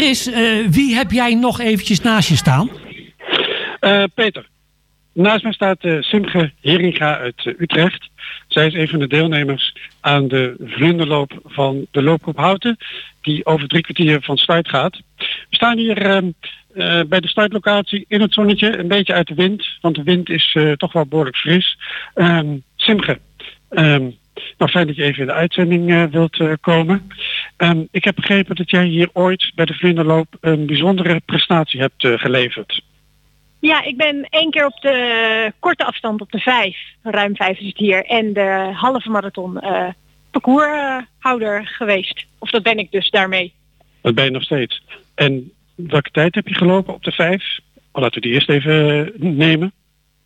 Chris, wie heb jij nog eventjes naast je staan? Peter. Naast mij staat Simge Heringa uit Utrecht. Zij is een van de deelnemers aan de vlinderloop van de loopgroep Houten, die over drie kwartier van start gaat. We staan hier ehm, eh, bij de startlocatie in het zonnetje, een beetje uit de wind, want de wind is uh, toch wel behoorlijk fris. Um, Simge, um, nou fijn dat je even in de uitzending uh, wilt komen. Ik heb begrepen dat jij hier ooit bij de vlinderloop een bijzondere prestatie hebt geleverd. Ja, ik ben één keer op de korte afstand op de vijf, ruim vijf is het hier, en de halve marathon uh, parcourshouder geweest. Of dat ben ik dus daarmee. Dat ben je nog steeds. En welke tijd heb je gelopen op de vijf? Oh, laten we die eerst even eh, nemen.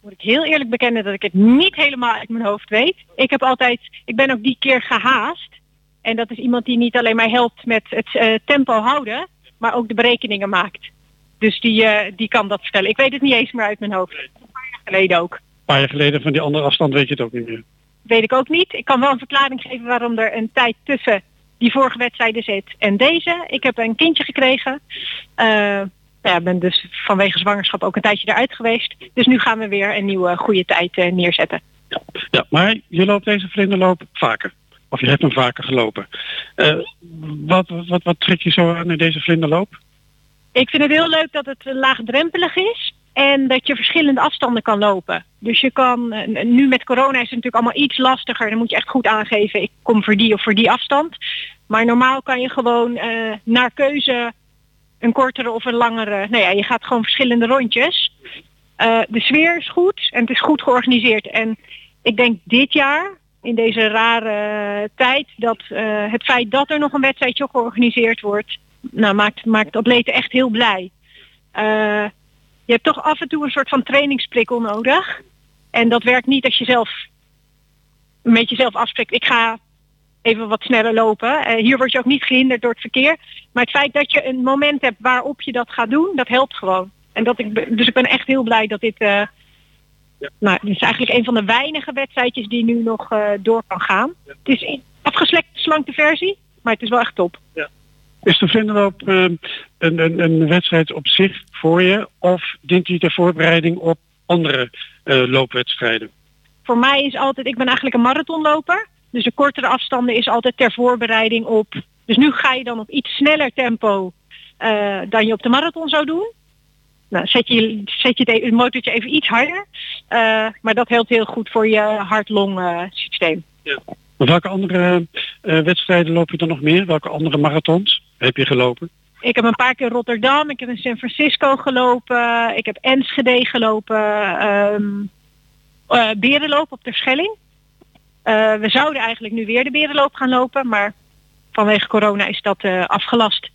Moet ik heel eerlijk bekennen dat ik het niet helemaal uit mijn hoofd weet. Ik heb altijd, ik ben ook die keer gehaast. En dat is iemand die niet alleen maar helpt met het uh, tempo houden, maar ook de berekeningen maakt. Dus die, uh, die kan dat vertellen. Ik weet het niet eens meer uit mijn hoofd. Een paar jaar geleden ook. Een paar jaar geleden van die andere afstand weet je het ook niet meer. Weet ik ook niet. Ik kan wel een verklaring geven waarom er een tijd tussen die vorige wedstrijden zit en deze. Ik heb een kindje gekregen. Uh, ja, ben dus vanwege zwangerschap ook een tijdje eruit geweest. Dus nu gaan we weer een nieuwe goede tijd uh, neerzetten. Ja. ja, maar je loopt deze vlinderloop vaker. Of je hebt hem vaker gelopen. Uh, wat, wat, wat trek je zo aan in deze vlinderloop? Ik vind het heel leuk dat het laagdrempelig is en dat je verschillende afstanden kan lopen. Dus je kan, eh, nu met corona is het natuurlijk allemaal iets lastiger. Dan moet je echt goed aangeven, ik kom voor die of voor die afstand. Maar normaal kan je gewoon uh, naar keuze een kortere of een langere. Nou ja, je gaat gewoon verschillende rondjes. De sfeer is goed en het is goed georganiseerd. En ik denk dit jaar, in deze rare tijd, dat uh, het feit dat er nog een wedstrijdje georganiseerd wordt, nou, maakt, maakt atleten echt heel blij. Uh, je hebt toch af en toe een soort van trainingsprikkel nodig. En dat werkt niet als je zelf met jezelf afspreekt. Ik ga even wat sneller lopen. Uh, hier word je ook niet gehinderd door het verkeer. Maar het feit dat je een moment hebt waarop je dat gaat doen, dat helpt gewoon. En dat ik, dus ik ben echt heel blij dat dit... Ja. Nou, dit is eigenlijk een van de weinige wedstrijdjes die nu nog uh, door kan gaan. Ja. Het is afgeslekte slankte versie, maar het is wel echt top. Ja. Is de vlinderloop uh, een, een, een, wedstrijd op zich voor je of dient die ter voorbereiding op andere uh, loopwedstrijden? Voor mij is altijd, ik ben eigenlijk een marathonloper. Dus de kortere afstanden is altijd ter voorbereiding op. Dus nu ga je dan op iets sneller tempo dan je op de marathon zou doen. Nou, zet je, zet je het, motortje even iets harder. Maar dat helpt heel goed voor je hart-long systeem. Ja. Welke andere uh, wedstrijden loop je dan nog meer? Welke andere marathons heb je gelopen? Ik heb een paar keer Rotterdam, ik heb in San Francisco gelopen, ik heb Enschede gelopen, um, berenloop op de Schelling. Uh, we zouden eigenlijk nu weer de berenloop gaan lopen, maar vanwege corona is dat afgelast.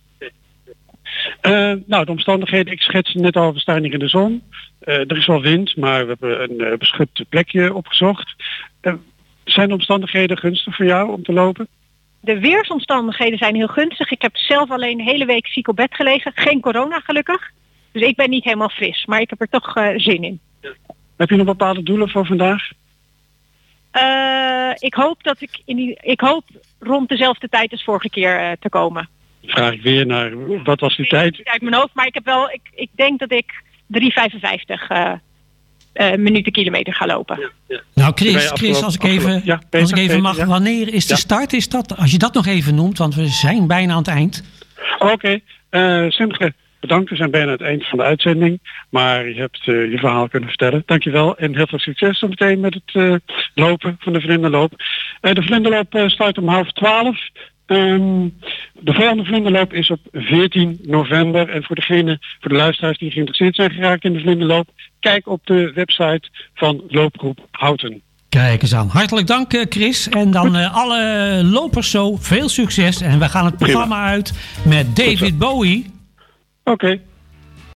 nou, de omstandigheden, ik schets net al, we staan hier in de zon. Er is wel wind, maar we hebben een beschut plekje opgezocht. Zijn de omstandigheden gunstig voor jou om te lopen? De weersomstandigheden zijn heel gunstig. Ik heb zelf alleen de hele week ziek op bed gelegen. Geen corona gelukkig. Dus ik ben niet helemaal fris. Maar ik heb er toch uh, zin in. Heb je nog bepaalde doelen voor vandaag? Uh, ik hoop dat ik in die, ik hoop rond dezelfde tijd als vorige keer uh, te komen. Vraag ik weer naar wat was die tijd? Uit mijn hoofd, maar ik heb wel, ik, ik denk dat ik 3,55 uh, minuten kilometer gaan lopen. Ja, ja. Nou Chris, Chris als ik even, ja, als ik even mag, wanneer is de start? Is dat, als je dat nog even noemt, want we zijn bijna aan het eind. Oké, okay. uh, eh, Simke, bedankt. We zijn bijna aan het eind van de uitzending. Maar je hebt uh, je verhaal kunnen vertellen. Dankjewel en heel veel succes zo meteen met het lopen van de vlinderloop. de vlinderloop start om half twaalf. Um, de volgende vlinderloop is op 14 november. En voor degene, voor de luisteraars die geïnteresseerd zijn geraakt in de vlinderloop, kijk op de website van Loopgroep Houten. Kijk eens aan. Hartelijk dank eh, Chris. En dan uh, alle lopers zo, veel succes. En we gaan het programma uit met David Bowie. Oké. Okay.